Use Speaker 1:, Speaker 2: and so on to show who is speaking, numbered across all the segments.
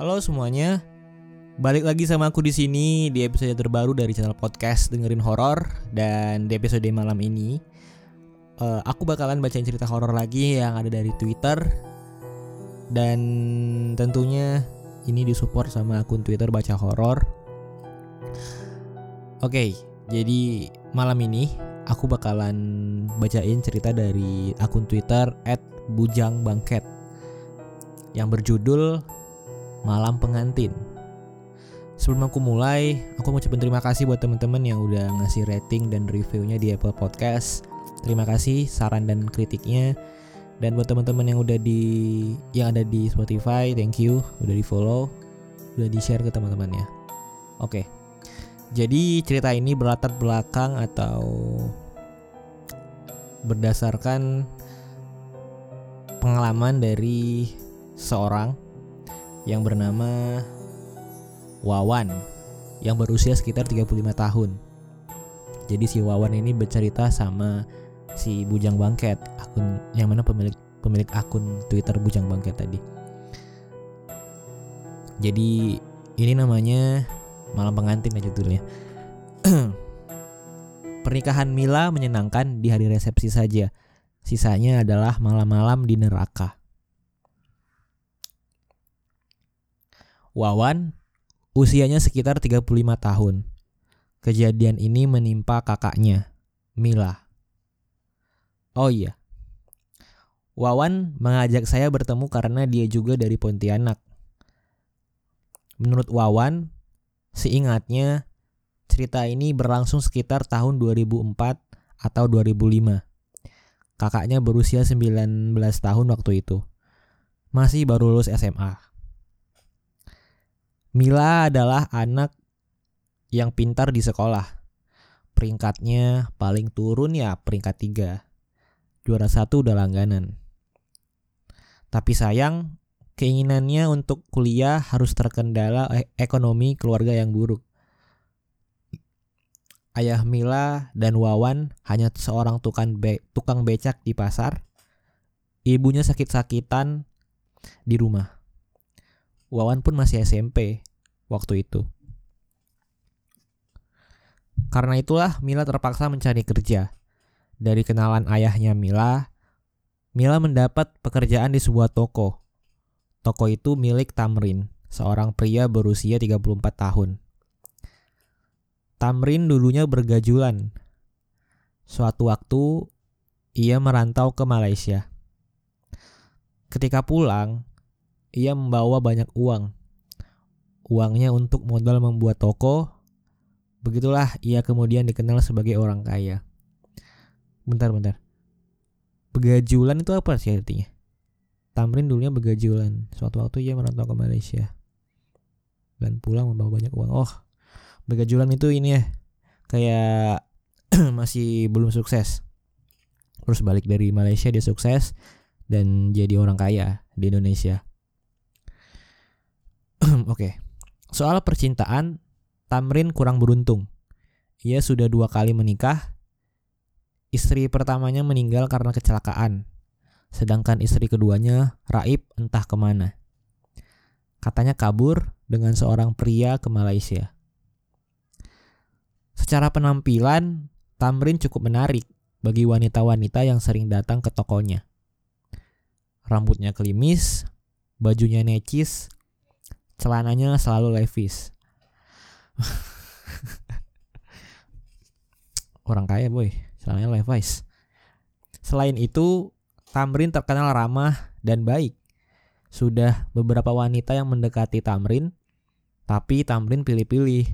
Speaker 1: Halo semuanya. Balik lagi sama aku di sini di episode terbaru dari channel podcast dengerin horor dan di episode malam ini uh, aku bakalan bacain cerita horor lagi yang ada dari Twitter dan tentunya ini disupport sama akun Twitter baca horor. Oke, okay, jadi malam ini aku bakalan bacain cerita dari akun Twitter @bujangbangket yang berjudul Malam Pengantin. Sebelum aku mulai, aku mau ucapin terima kasih buat teman-teman yang udah ngasih rating dan reviewnya di Apple Podcast. Terima kasih saran dan kritiknya. Dan buat teman-teman yang udah di yang ada di Spotify, thank you udah di follow, udah di share ke teman-temannya. Oke. Jadi cerita ini berlatar belakang atau berdasarkan pengalaman dari seorang yang bernama Wawan yang berusia sekitar 35 tahun. Jadi si Wawan ini bercerita sama si Bujang Bangket, akun yang mana pemilik pemilik akun Twitter Bujang Bangket tadi. Jadi ini namanya malam pengantin aja judulnya. Pernikahan Mila menyenangkan di hari resepsi saja. Sisanya adalah malam-malam di neraka. Wawan usianya sekitar 35 tahun. Kejadian ini menimpa kakaknya, Mila. Oh iya. Wawan mengajak saya bertemu karena dia juga dari Pontianak. Menurut Wawan, seingatnya cerita ini berlangsung sekitar tahun 2004 atau 2005. Kakaknya berusia 19 tahun waktu itu. Masih baru lulus SMA. Mila adalah anak yang pintar di sekolah. Peringkatnya paling turun ya peringkat tiga. Juara satu udah langganan. Tapi sayang, keinginannya untuk kuliah harus terkendala e-, ekonomi keluarga yang buruk. Ayah Mila dan Wawan hanya seorang tukang, be tukang becak di pasar. Ibunya sakit-sakitan di rumah. Wawan pun masih SMP waktu itu. Karena itulah Mila terpaksa mencari kerja. Dari kenalan ayahnya Mila, Mila mendapat pekerjaan di sebuah toko. Toko itu milik Tamrin, seorang pria berusia 34 tahun. Tamrin dulunya bergajulan. Suatu waktu, ia merantau ke Malaysia. Ketika pulang, ia membawa banyak uang. Uangnya untuk modal membuat toko. Begitulah ia kemudian dikenal sebagai orang kaya. Bentar-bentar. Begajulan itu apa sih artinya? Tamrin dulunya begajulan. Suatu waktu ia merantau ke Malaysia. Dan pulang membawa banyak uang. Oh, begajulan itu ini ya. Kayak masih belum sukses. Terus balik dari Malaysia dia sukses dan jadi orang kaya di Indonesia. Oke. Okay. Soal percintaan, Tamrin kurang beruntung. Ia sudah dua kali menikah. Istri pertamanya meninggal karena kecelakaan. Sedangkan istri keduanya raib entah ke mana. Katanya kabur dengan seorang pria ke Malaysia. Secara penampilan, Tamrin cukup menarik bagi wanita-wanita yang sering datang ke tokonya. Rambutnya kelimis, bajunya necis, celananya selalu Levi's. Orang kaya boy. Celananya Levi's. Selain itu Tamrin terkenal ramah dan baik. Sudah beberapa wanita yang mendekati Tamrin tapi Tamrin pilih-pilih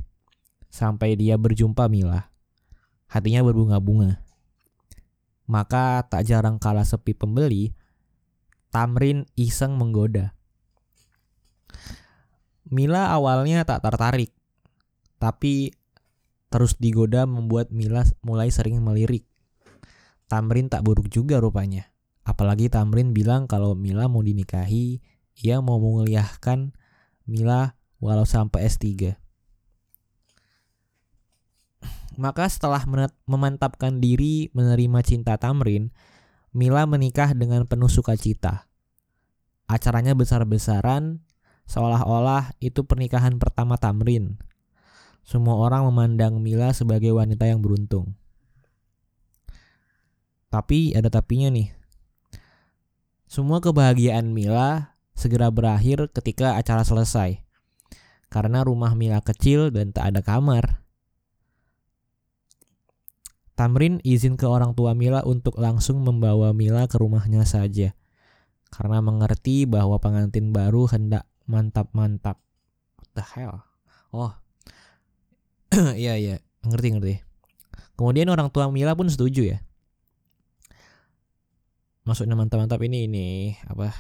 Speaker 1: sampai dia berjumpa Mila. Hatinya berbunga-bunga. Maka tak jarang kala sepi pembeli, Tamrin iseng menggoda. Mila awalnya tak tertarik, tapi terus digoda membuat Mila mulai sering melirik. Tamrin tak buruk juga rupanya. Apalagi Tamrin bilang kalau Mila mau dinikahi, ia mau menguliahkan Mila walau sampai S3. Maka setelah memantapkan diri menerima cinta Tamrin, Mila menikah dengan penuh sukacita. Acaranya besar-besaran Seolah-olah itu pernikahan pertama Tamrin. Semua orang memandang Mila sebagai wanita yang beruntung. Tapi ada tapinya nih. Semua kebahagiaan Mila segera berakhir ketika acara selesai. Karena rumah Mila kecil dan tak ada kamar. Tamrin izin ke orang tua Mila untuk langsung membawa Mila ke rumahnya saja. Karena mengerti bahwa pengantin baru hendak mantap-mantap. What the hell? Oh. Iya iya, ngerti ngerti. Kemudian orang tua Mila pun setuju ya. Maksudnya mantap-mantap ini ini apa?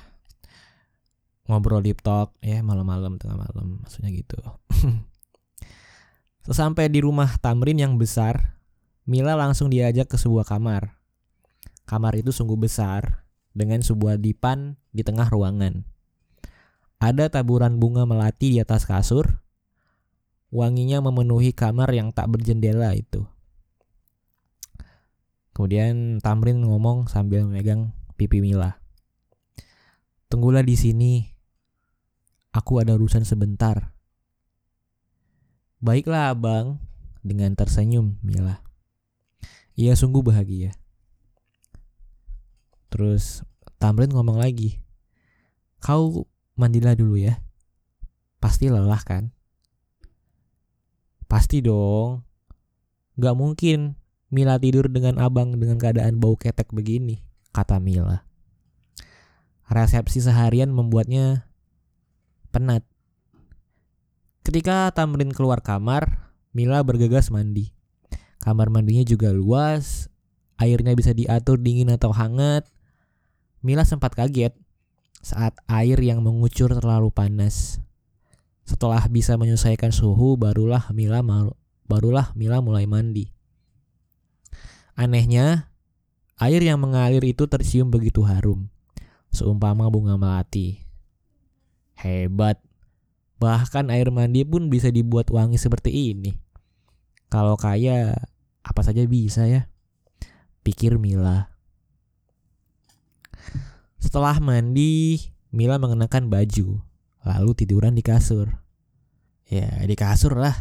Speaker 1: Ngobrol deep talk ya malam-malam tengah malam maksudnya gitu. Sesampai di rumah Tamrin yang besar, Mila langsung diajak ke sebuah kamar. Kamar itu sungguh besar dengan sebuah dipan di tengah ruangan. Ada taburan bunga melati di atas kasur. Wanginya memenuhi kamar yang tak berjendela itu. Kemudian Tamrin ngomong sambil memegang pipi Mila. Tunggulah di sini. Aku ada urusan sebentar. Baiklah abang, dengan tersenyum Mila. Ia sungguh bahagia. Terus Tamrin ngomong lagi. Kau mandilah dulu ya. Pasti lelah kan? Pasti dong. Gak mungkin Mila tidur dengan abang dengan keadaan bau ketek begini, kata Mila. Resepsi seharian membuatnya penat. Ketika Tamrin keluar kamar, Mila bergegas mandi. Kamar mandinya juga luas, airnya bisa diatur dingin atau hangat. Mila sempat kaget saat air yang mengucur terlalu panas. Setelah bisa menyesuaikan suhu, barulah Mila barulah Mila mulai mandi. Anehnya, air yang mengalir itu tercium begitu harum, seumpama bunga melati. Hebat. Bahkan air mandi pun bisa dibuat wangi seperti ini. Kalau kaya, apa saja bisa ya. Pikir Mila. Setelah mandi, Mila mengenakan baju, lalu tiduran di kasur. Ya, di kasur lah.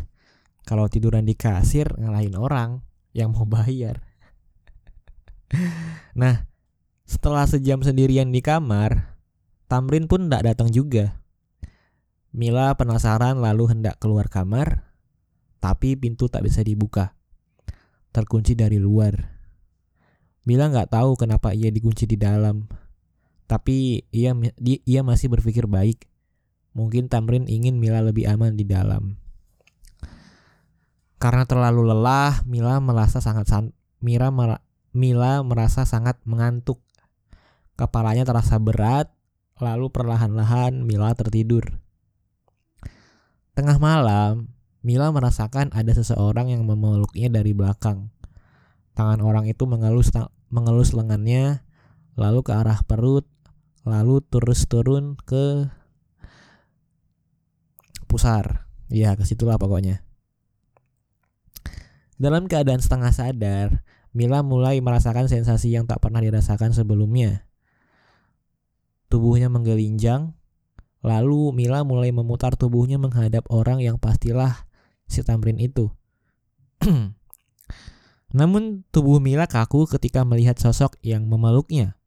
Speaker 1: Kalau tiduran di kasir, ngalahin orang yang mau bayar. nah, setelah sejam sendirian di kamar, Tamrin pun tidak datang juga. Mila penasaran lalu hendak keluar kamar, tapi pintu tak bisa dibuka. Terkunci dari luar. Mila nggak tahu kenapa ia dikunci di dalam. Tapi ia ia masih berpikir baik. Mungkin Tamrin ingin Mila lebih aman di dalam. Karena terlalu lelah, Mila merasa sangat san Mira mer Mila merasa sangat mengantuk. Kepalanya terasa berat, lalu perlahan-lahan Mila tertidur. Tengah malam, Mila merasakan ada seseorang yang memeluknya dari belakang. Tangan orang itu mengelus mengelus lengannya, lalu ke arah perut, lalu terus turun ke pusar. Ya ke situlah pokoknya. Dalam keadaan setengah sadar Mila mulai merasakan sensasi yang tak pernah dirasakan sebelumnya. Tubuhnya menggelinjang lalu Mila mulai memutar tubuhnya menghadap orang yang pastilah si Tamrin itu. Namun tubuh Mila kaku ketika melihat sosok yang memeluknya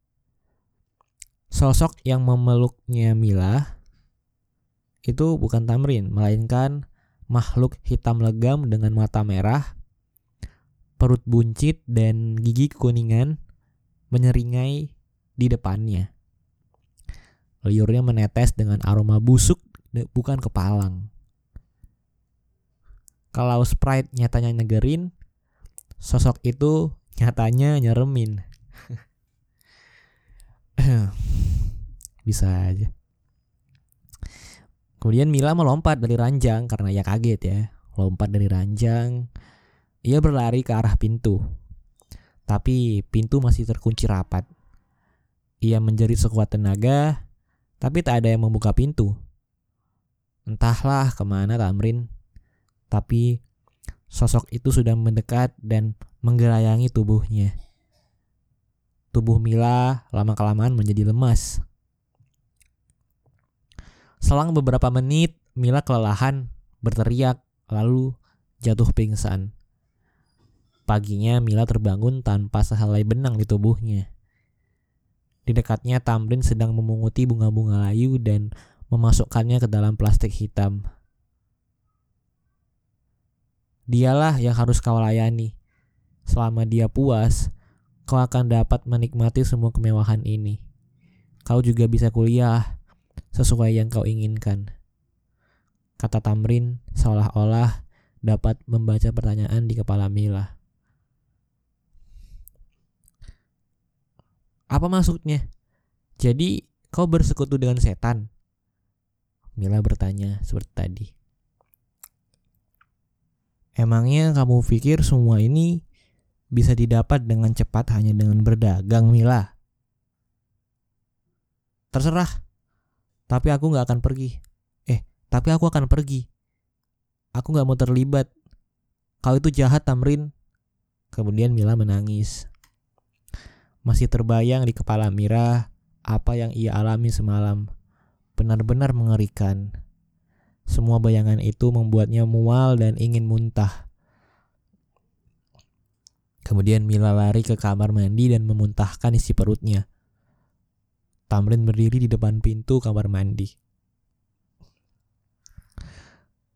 Speaker 1: Sosok yang memeluknya Mila itu bukan Tamrin, melainkan makhluk hitam legam dengan mata merah, perut buncit dan gigi kuningan menyeringai di depannya. Liurnya menetes dengan aroma busuk bukan kepalang. Kalau Sprite nyatanya negerin, sosok itu nyatanya nyeremin. Bisa aja. Kemudian Mila melompat dari ranjang karena ia kaget ya. Lompat dari ranjang. Ia berlari ke arah pintu. Tapi pintu masih terkunci rapat. Ia menjerit sekuat tenaga, tapi tak ada yang membuka pintu. Entahlah ke mana Tamrin. Tapi sosok itu sudah mendekat dan menggerayangi tubuhnya. Tubuh Mila lama-kelamaan menjadi lemas. Selang beberapa menit, Mila kelelahan, berteriak, lalu jatuh pingsan. Paginya Mila terbangun tanpa sehelai benang di tubuhnya. Di dekatnya Tamrin sedang memunguti bunga-bunga layu dan memasukkannya ke dalam plastik hitam. Dialah yang harus kau layani. Selama dia puas, kau akan dapat menikmati semua kemewahan ini. Kau juga bisa kuliah sesuai yang kau inginkan. Kata Tamrin seolah-olah dapat membaca pertanyaan di kepala Mila. Apa maksudnya? Jadi kau bersekutu dengan setan? Mila bertanya seperti tadi. Emangnya kamu pikir semua ini bisa didapat dengan cepat hanya dengan berdagang, Mila? Terserah. Tapi aku gak akan pergi. Eh, tapi aku akan pergi. Aku gak mau terlibat. Kau itu jahat, Tamrin. Kemudian Mila menangis. Masih terbayang di kepala Mira apa yang ia alami semalam. Benar-benar mengerikan. Semua bayangan itu membuatnya mual dan ingin muntah. Kemudian Mila lari ke kamar mandi dan memuntahkan isi perutnya. Tamrin berdiri di depan pintu kamar mandi.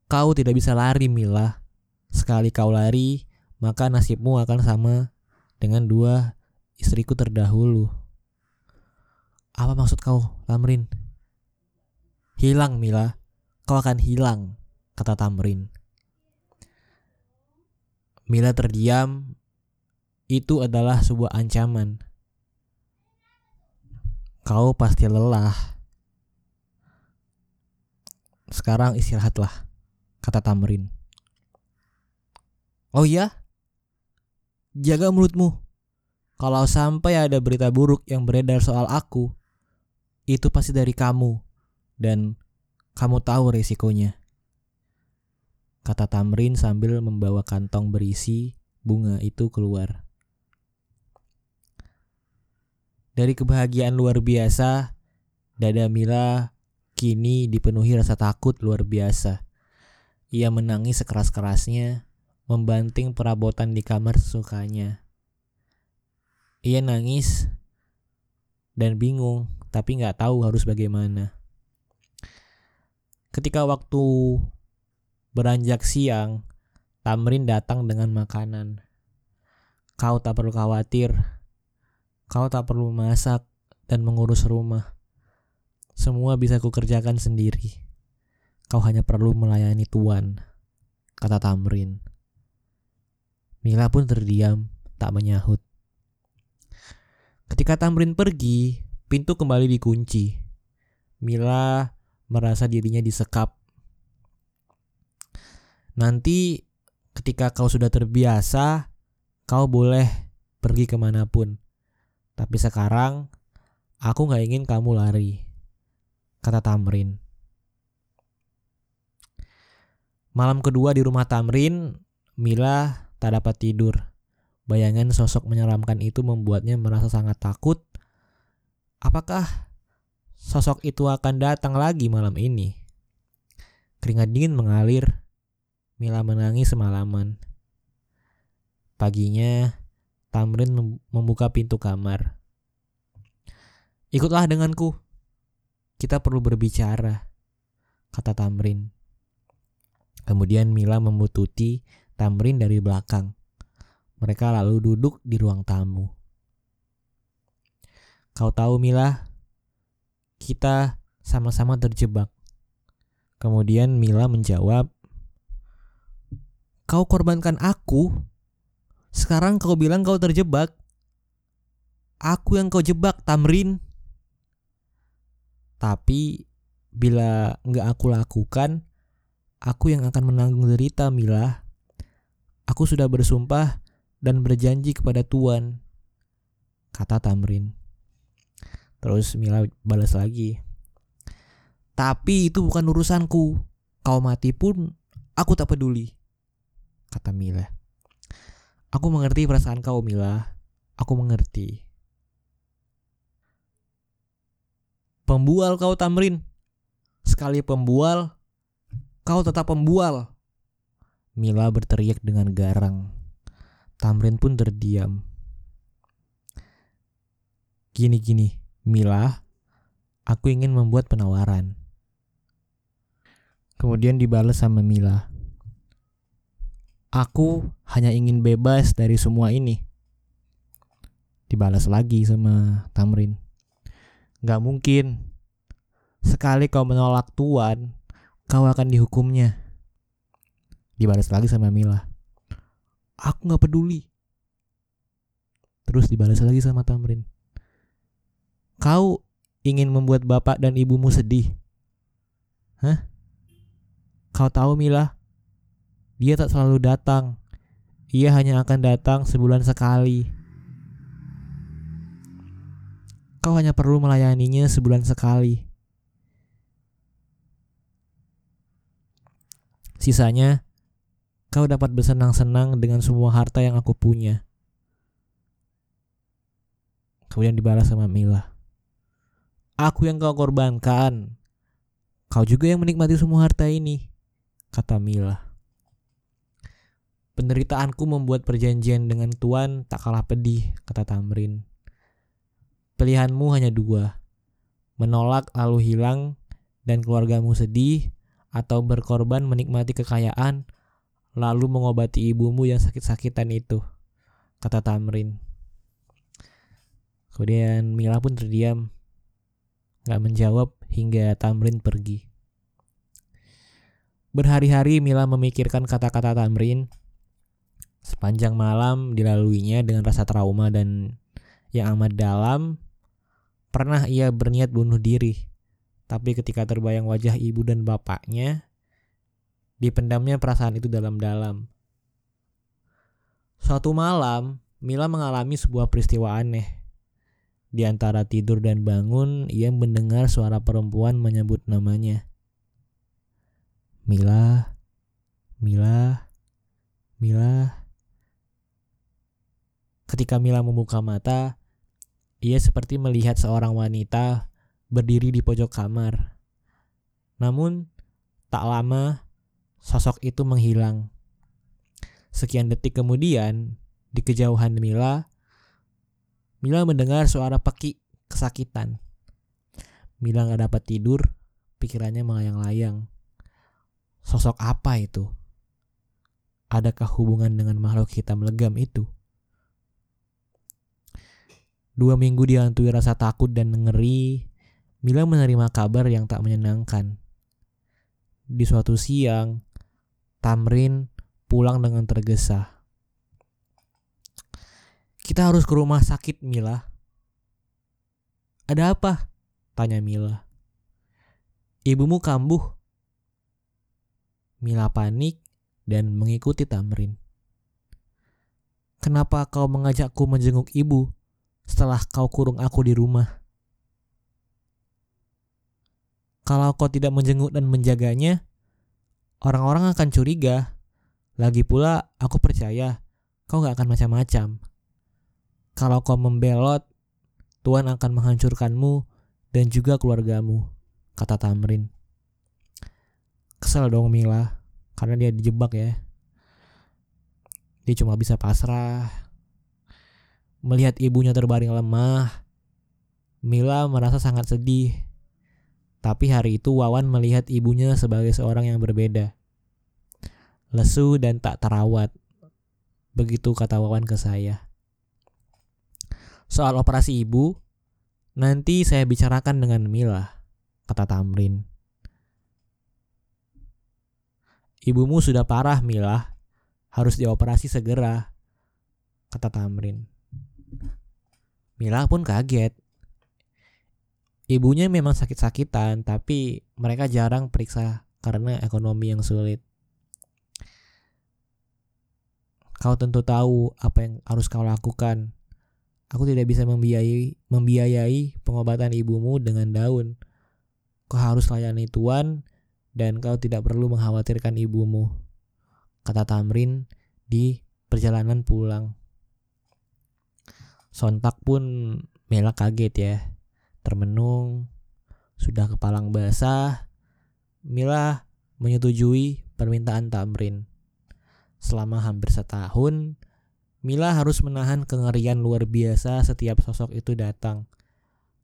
Speaker 1: Kau tidak bisa lari, Mila. Sekali kau lari, maka nasibmu akan sama dengan dua istriku terdahulu. Apa maksud kau, Tamrin? Hilang, Mila kau akan hilang, kata Tamrin. Mila terdiam, itu adalah sebuah ancaman. Kau pasti lelah. Sekarang istirahatlah, kata Tamrin. Oh iya? Jaga mulutmu. Kalau sampai ada berita buruk yang beredar soal aku, itu pasti dari kamu. Dan kamu tahu resikonya. Kata Tamrin sambil membawa kantong berisi bunga itu keluar. Dari kebahagiaan luar biasa, dada Mila kini dipenuhi rasa takut luar biasa. Ia menangis sekeras-kerasnya, membanting perabotan di kamar sesukanya. Ia nangis dan bingung, tapi nggak tahu harus bagaimana. Ketika waktu beranjak siang, Tamrin datang dengan makanan. Kau tak perlu khawatir. Kau tak perlu masak dan mengurus rumah. Semua bisa kukerjakan sendiri. Kau hanya perlu melayani tuan, kata Tamrin. Mila pun terdiam, tak menyahut. Ketika Tamrin pergi, pintu kembali dikunci. Mila merasa dirinya disekap. Nanti ketika kau sudah terbiasa, kau boleh pergi ke mana pun. Tapi sekarang, aku gak ingin kamu lari, kata Tamrin. Malam kedua di rumah Tamrin, Mila tak dapat tidur. Bayangan sosok menyeramkan itu membuatnya merasa sangat takut. Apakah sosok itu akan datang lagi malam ini. Keringat dingin mengalir. Mila menangis semalaman. Paginya, Tamrin membuka pintu kamar. Ikutlah denganku. Kita perlu berbicara, kata Tamrin. Kemudian Mila membututi Tamrin dari belakang. Mereka lalu duduk di ruang tamu. Kau tahu Mila, kita sama-sama terjebak. Kemudian Mila menjawab, "Kau korbankan aku. Sekarang kau bilang kau terjebak. Aku yang kau jebak, Tamrin." Tapi bila nggak aku lakukan, aku yang akan menanggung derita, Mila. Aku sudah bersumpah dan berjanji kepada Tuhan, kata Tamrin. Terus Mila balas lagi. Tapi itu bukan urusanku. Kau mati pun aku tak peduli. Kata Mila. Aku mengerti perasaan kau Mila. Aku mengerti. Pembual kau Tamrin. Sekali pembual, kau tetap pembual. Mila berteriak dengan garang. Tamrin pun terdiam. Gini-gini, Mila, aku ingin membuat penawaran. Kemudian dibalas sama Mila. Aku hanya ingin bebas dari semua ini. Dibalas lagi sama Tamrin. Gak mungkin. Sekali kau menolak Tuan, kau akan dihukumnya. Dibalas lagi sama Mila. Aku gak peduli. Terus dibalas lagi sama Tamrin. Kau ingin membuat bapak dan ibumu sedih. Hah? Kau tahu Mila? Dia tak selalu datang. Ia hanya akan datang sebulan sekali. Kau hanya perlu melayaninya sebulan sekali. Sisanya, kau dapat bersenang-senang dengan semua harta yang aku punya. Kemudian dibalas sama Mila. Aku yang kau korbankan. Kau juga yang menikmati semua harta ini, kata Mila. Penderitaanku membuat perjanjian dengan Tuan tak kalah pedih, kata Tamrin. Pilihanmu hanya dua, menolak lalu hilang dan keluargamu sedih, atau berkorban menikmati kekayaan lalu mengobati ibumu yang sakit-sakitan itu, kata Tamrin. Kemudian Mila pun terdiam Gak menjawab hingga Tamrin pergi. Berhari-hari Mila memikirkan kata-kata Tamrin. Sepanjang malam dilaluinya dengan rasa trauma dan yang amat dalam. Pernah ia berniat bunuh diri. Tapi ketika terbayang wajah ibu dan bapaknya, dipendamnya perasaan itu dalam-dalam. Suatu malam, Mila mengalami sebuah peristiwa aneh. Di antara tidur dan bangun, ia mendengar suara perempuan menyebut namanya. Mila, Mila, Mila. Ketika Mila membuka mata, ia seperti melihat seorang wanita berdiri di pojok kamar. Namun, tak lama sosok itu menghilang. Sekian detik kemudian, di kejauhan Mila, Mila mendengar suara peki kesakitan. Mila gak dapat tidur, pikirannya melayang-layang. Sosok apa itu? Adakah hubungan dengan makhluk hitam legam itu? Dua minggu dihantui rasa takut dan ngeri, Mila menerima kabar yang tak menyenangkan. Di suatu siang, Tamrin pulang dengan tergesa. Kita harus ke rumah sakit, Mila. Ada apa? Tanya Mila. Ibumu kambuh. Mila panik dan mengikuti Tamrin. Kenapa kau mengajakku menjenguk ibu setelah kau kurung aku di rumah? Kalau kau tidak menjenguk dan menjaganya, orang-orang akan curiga. Lagi pula, aku percaya kau gak akan macam-macam. Kalau kau membelot, Tuhan akan menghancurkanmu dan juga keluargamu, kata Tamrin. Kesel dong Mila, karena dia dijebak ya. Dia cuma bisa pasrah. Melihat ibunya terbaring lemah, Mila merasa sangat sedih. Tapi hari itu Wawan melihat ibunya sebagai seorang yang berbeda. Lesu dan tak terawat. Begitu kata Wawan ke saya. Soal operasi ibu, nanti saya bicarakan dengan Mila, kata Tamrin. Ibumu sudah parah, Mila. Harus dioperasi segera, kata Tamrin. Mila pun kaget. Ibunya memang sakit-sakitan, tapi mereka jarang periksa karena ekonomi yang sulit. Kau tentu tahu apa yang harus kau lakukan, Aku tidak bisa membiayai, membiayai pengobatan ibumu dengan daun. Kau harus layani Tuan dan kau tidak perlu mengkhawatirkan ibumu. Kata Tamrin di perjalanan pulang. Sontak pun Mela kaget ya. Termenung, sudah kepalang basah, Mila menyetujui permintaan Tamrin. Selama hampir setahun, Mila harus menahan kengerian luar biasa setiap sosok itu datang.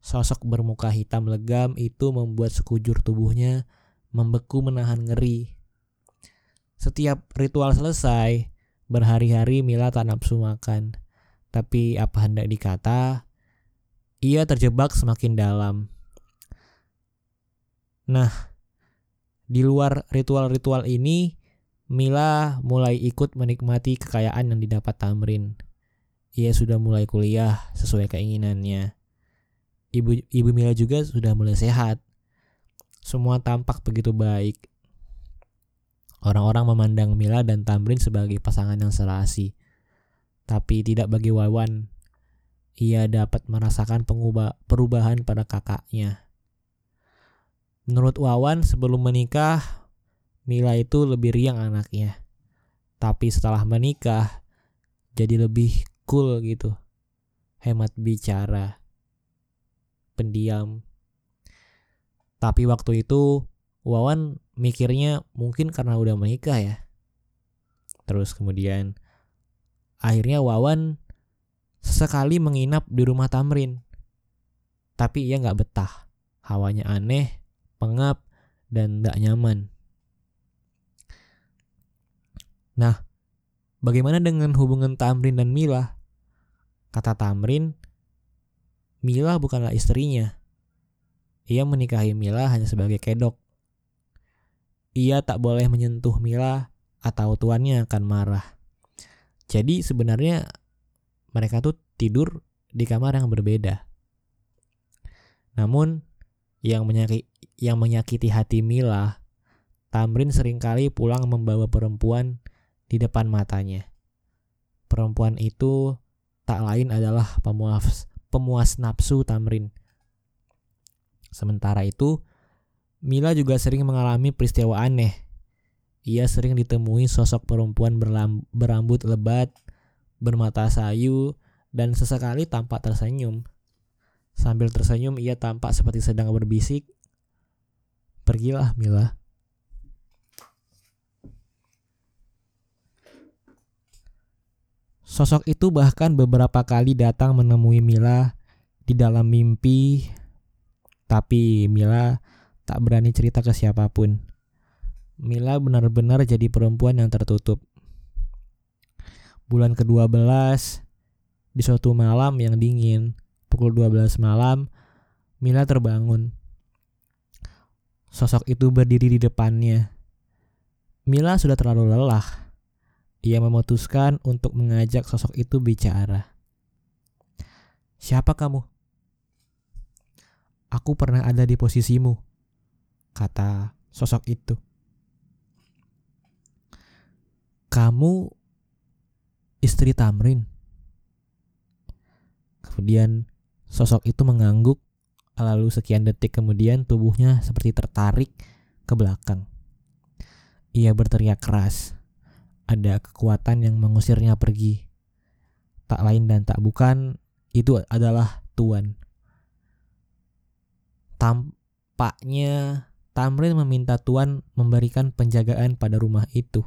Speaker 1: Sosok bermuka hitam legam itu membuat sekujur tubuhnya membeku menahan ngeri. Setiap ritual selesai, berhari-hari Mila tak nafsu makan. Tapi apa hendak dikata, ia terjebak semakin dalam. Nah, di luar ritual-ritual ini, Mila mulai ikut menikmati kekayaan yang didapat Tamrin. Ia sudah mulai kuliah sesuai keinginannya. Ibu ibu Mila juga sudah mulai sehat. Semua tampak begitu baik. Orang-orang memandang Mila dan Tamrin sebagai pasangan yang serasi. Tapi tidak bagi Wawan. Ia dapat merasakan pengubah, perubahan pada kakaknya. Menurut Wawan sebelum menikah Mila itu lebih riang anaknya. Tapi setelah menikah, jadi lebih cool gitu. Hemat bicara. Pendiam. Tapi waktu itu Wawan mikirnya mungkin karena udah menikah ya. Terus kemudian akhirnya Wawan sesekali menginap di rumah Tamrin. Tapi ia nggak betah. Hawanya aneh, pengap, dan nggak nyaman. Nah, bagaimana dengan hubungan Tamrin dan Mila? Kata Tamrin, Mila bukanlah istrinya. Ia menikahi Mila hanya sebagai kedok. Ia tak boleh menyentuh Mila atau tuannya akan marah. Jadi sebenarnya mereka tuh tidur di kamar yang berbeda. Namun yang menyakiti, yang menyakiti hati Mila, Tamrin sering kali pulang membawa perempuan di depan matanya. Perempuan itu tak lain adalah pemuas, pemuas nafsu Tamrin. Sementara itu, Mila juga sering mengalami peristiwa aneh. Ia sering ditemui sosok perempuan berambut lebat, bermata sayu, dan sesekali tampak tersenyum. Sambil tersenyum, ia tampak seperti sedang berbisik, "Pergilah, Mila." Sosok itu bahkan beberapa kali datang menemui Mila di dalam mimpi, tapi Mila tak berani cerita ke siapa pun. Mila benar-benar jadi perempuan yang tertutup. Bulan ke-12, di suatu malam yang dingin, pukul 12 malam, Mila terbangun. Sosok itu berdiri di depannya. Mila sudah terlalu lelah ia memutuskan untuk mengajak sosok itu bicara. Siapa kamu? Aku pernah ada di posisimu, kata sosok itu. Kamu istri Tamrin. Kemudian sosok itu mengangguk, lalu sekian detik kemudian tubuhnya seperti tertarik ke belakang. Ia berteriak keras ada kekuatan yang mengusirnya pergi. Tak lain dan tak bukan, itu adalah Tuan. Tampaknya Tamrin meminta Tuan memberikan penjagaan pada rumah itu.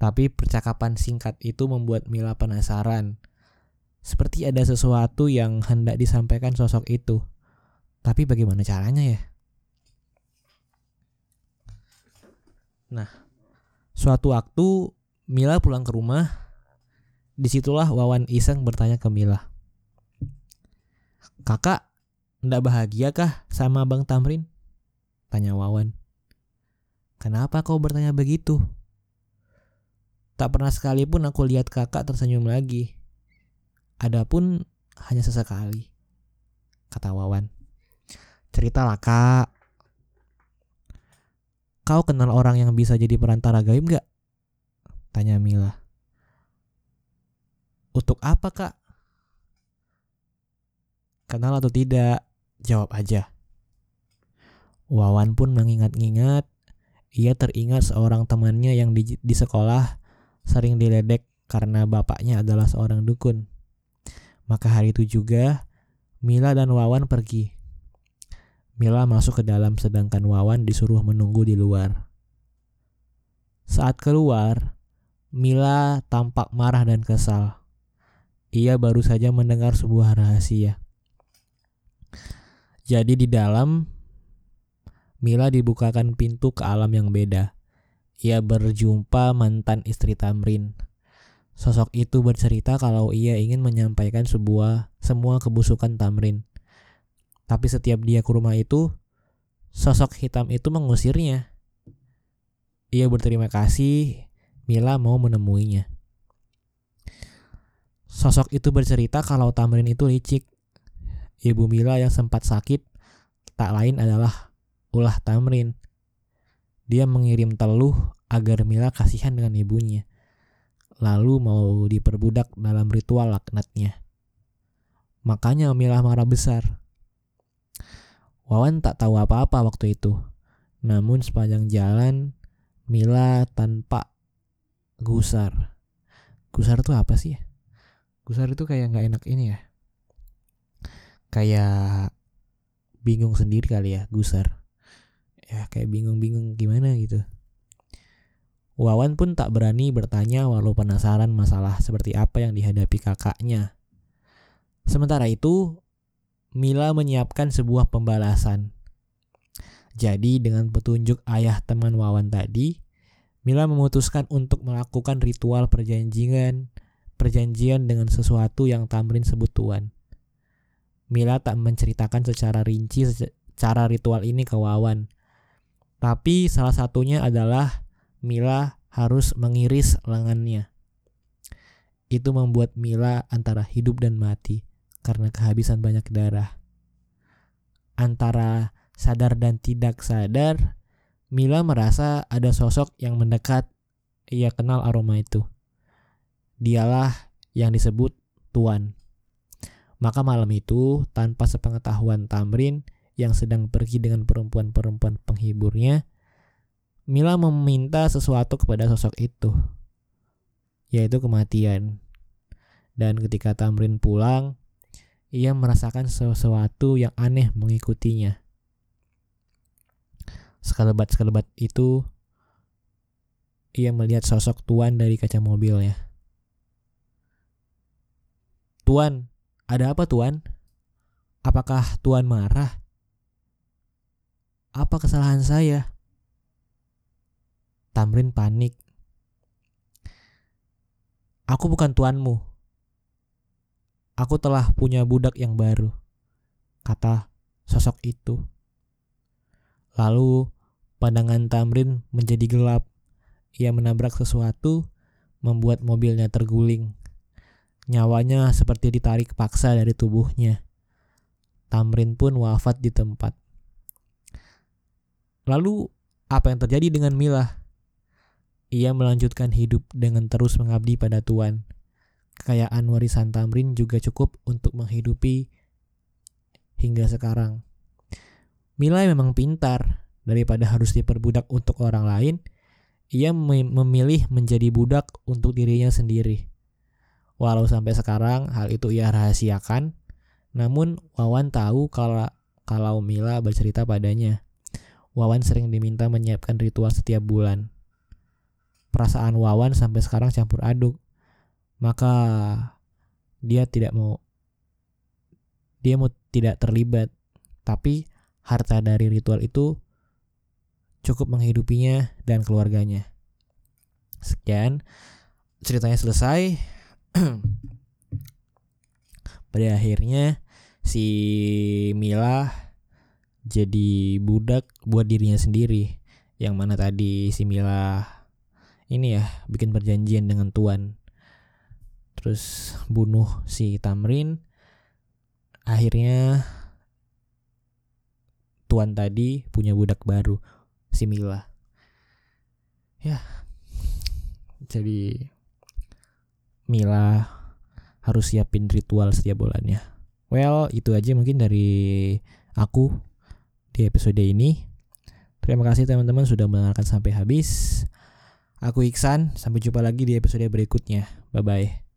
Speaker 1: Tapi percakapan singkat itu membuat Mila penasaran. Seperti ada sesuatu yang hendak disampaikan sosok itu. Tapi bagaimana caranya ya? Nah, Suatu waktu Mila pulang ke rumah. Di situlah Wawan iseng bertanya ke Mila. Kakak, ndak bahagia kah sama Bang Tamrin? Tanya Wawan. Kenapa kau bertanya begitu? Tak pernah sekalipun aku lihat kakak tersenyum lagi. Adapun hanya sesekali, kata Wawan. Ceritalah kak, Kau kenal orang yang bisa jadi perantara gaib gak? Tanya Mila. Untuk apa kak? Kenal atau tidak? Jawab aja. Wawan pun mengingat-ingat. Ia teringat seorang temannya yang di, di sekolah sering diledek karena bapaknya adalah seorang dukun. Maka hari itu juga Mila dan Wawan pergi. Mila masuk ke dalam sedangkan Wawan disuruh menunggu di luar. Saat keluar, Mila tampak marah dan kesal. Ia baru saja mendengar sebuah rahasia. Jadi di dalam, Mila dibukakan pintu ke alam yang beda. Ia berjumpa mantan istri Tamrin. Sosok itu bercerita kalau ia ingin menyampaikan sebuah semua kebusukan Tamrin. Tapi setiap dia ke rumah itu, sosok hitam itu mengusirnya. Ia berterima kasih Mila mau menemuinya. Sosok itu bercerita kalau Tamrin itu licik. Ibu Mila yang sempat sakit tak lain adalah ulah Tamrin. Dia mengirim teluh agar Mila kasihan dengan ibunya. Lalu mau diperbudak dalam ritual laknatnya. Makanya Mila marah besar. Wawan tak tahu apa-apa waktu itu. Namun sepanjang jalan, Mila tanpa gusar. Gusar itu apa sih ya? Gusar itu kayak nggak enak ini ya. Kayak bingung sendiri kali ya, gusar. Ya kayak bingung-bingung gimana gitu. Wawan pun tak berani bertanya walau penasaran masalah seperti apa yang dihadapi kakaknya. Sementara itu, Mila menyiapkan sebuah pembalasan. Jadi dengan petunjuk ayah teman Wawan tadi, Mila memutuskan untuk melakukan ritual perjanjian perjanjian dengan sesuatu yang Tamrin sebut Tuan. Mila tak menceritakan secara rinci cara ritual ini ke Wawan. Tapi salah satunya adalah Mila harus mengiris lengannya. Itu membuat Mila antara hidup dan mati karena kehabisan banyak darah. Antara sadar dan tidak sadar, Mila merasa ada sosok yang mendekat. Ia kenal aroma itu. Dialah yang disebut Tuan. Maka malam itu, tanpa sepengetahuan Tamrin yang sedang pergi dengan perempuan-perempuan penghiburnya, Mila meminta sesuatu kepada sosok itu, yaitu kematian. Dan ketika Tamrin pulang, ia merasakan sesuatu yang aneh mengikutinya. Sekelebat-sekelebat itu, ia melihat sosok Tuan dari kaca mobilnya. Tuan, ada apa Tuan? Apakah Tuan marah? Apa kesalahan saya? Tamrin panik. Aku bukan tuanmu. Aku telah punya budak yang baru, kata sosok itu. Lalu pandangan Tamrin menjadi gelap. Ia menabrak sesuatu, membuat mobilnya terguling. Nyawanya seperti ditarik paksa dari tubuhnya. Tamrin pun wafat di tempat. Lalu, apa yang terjadi dengan Mila? Ia melanjutkan hidup dengan terus mengabdi pada Tuhan kekayaan warisan Tamrin juga cukup untuk menghidupi hingga sekarang. Mila memang pintar, daripada harus diperbudak untuk orang lain, ia memilih menjadi budak untuk dirinya sendiri. Walau sampai sekarang hal itu ia rahasiakan, namun Wawan tahu kalau kalau Mila bercerita padanya. Wawan sering diminta menyiapkan ritual setiap bulan. Perasaan Wawan sampai sekarang campur aduk. Maka dia tidak mau dia mau tidak terlibat. Tapi harta dari ritual itu cukup menghidupinya dan keluarganya. Sekian ceritanya selesai. Pada akhirnya si Mila jadi budak buat dirinya sendiri. Yang mana tadi si Mila ini ya bikin perjanjian dengan Tuan. Terus bunuh si Tamrin. Akhirnya tuan tadi punya budak baru si Mila. Ya jadi Mila harus siapin ritual setiap bulannya. Well itu aja mungkin dari aku di episode ini. Terima kasih teman-teman sudah mendengarkan sampai habis. Aku Iksan sampai jumpa lagi di episode berikutnya. Bye bye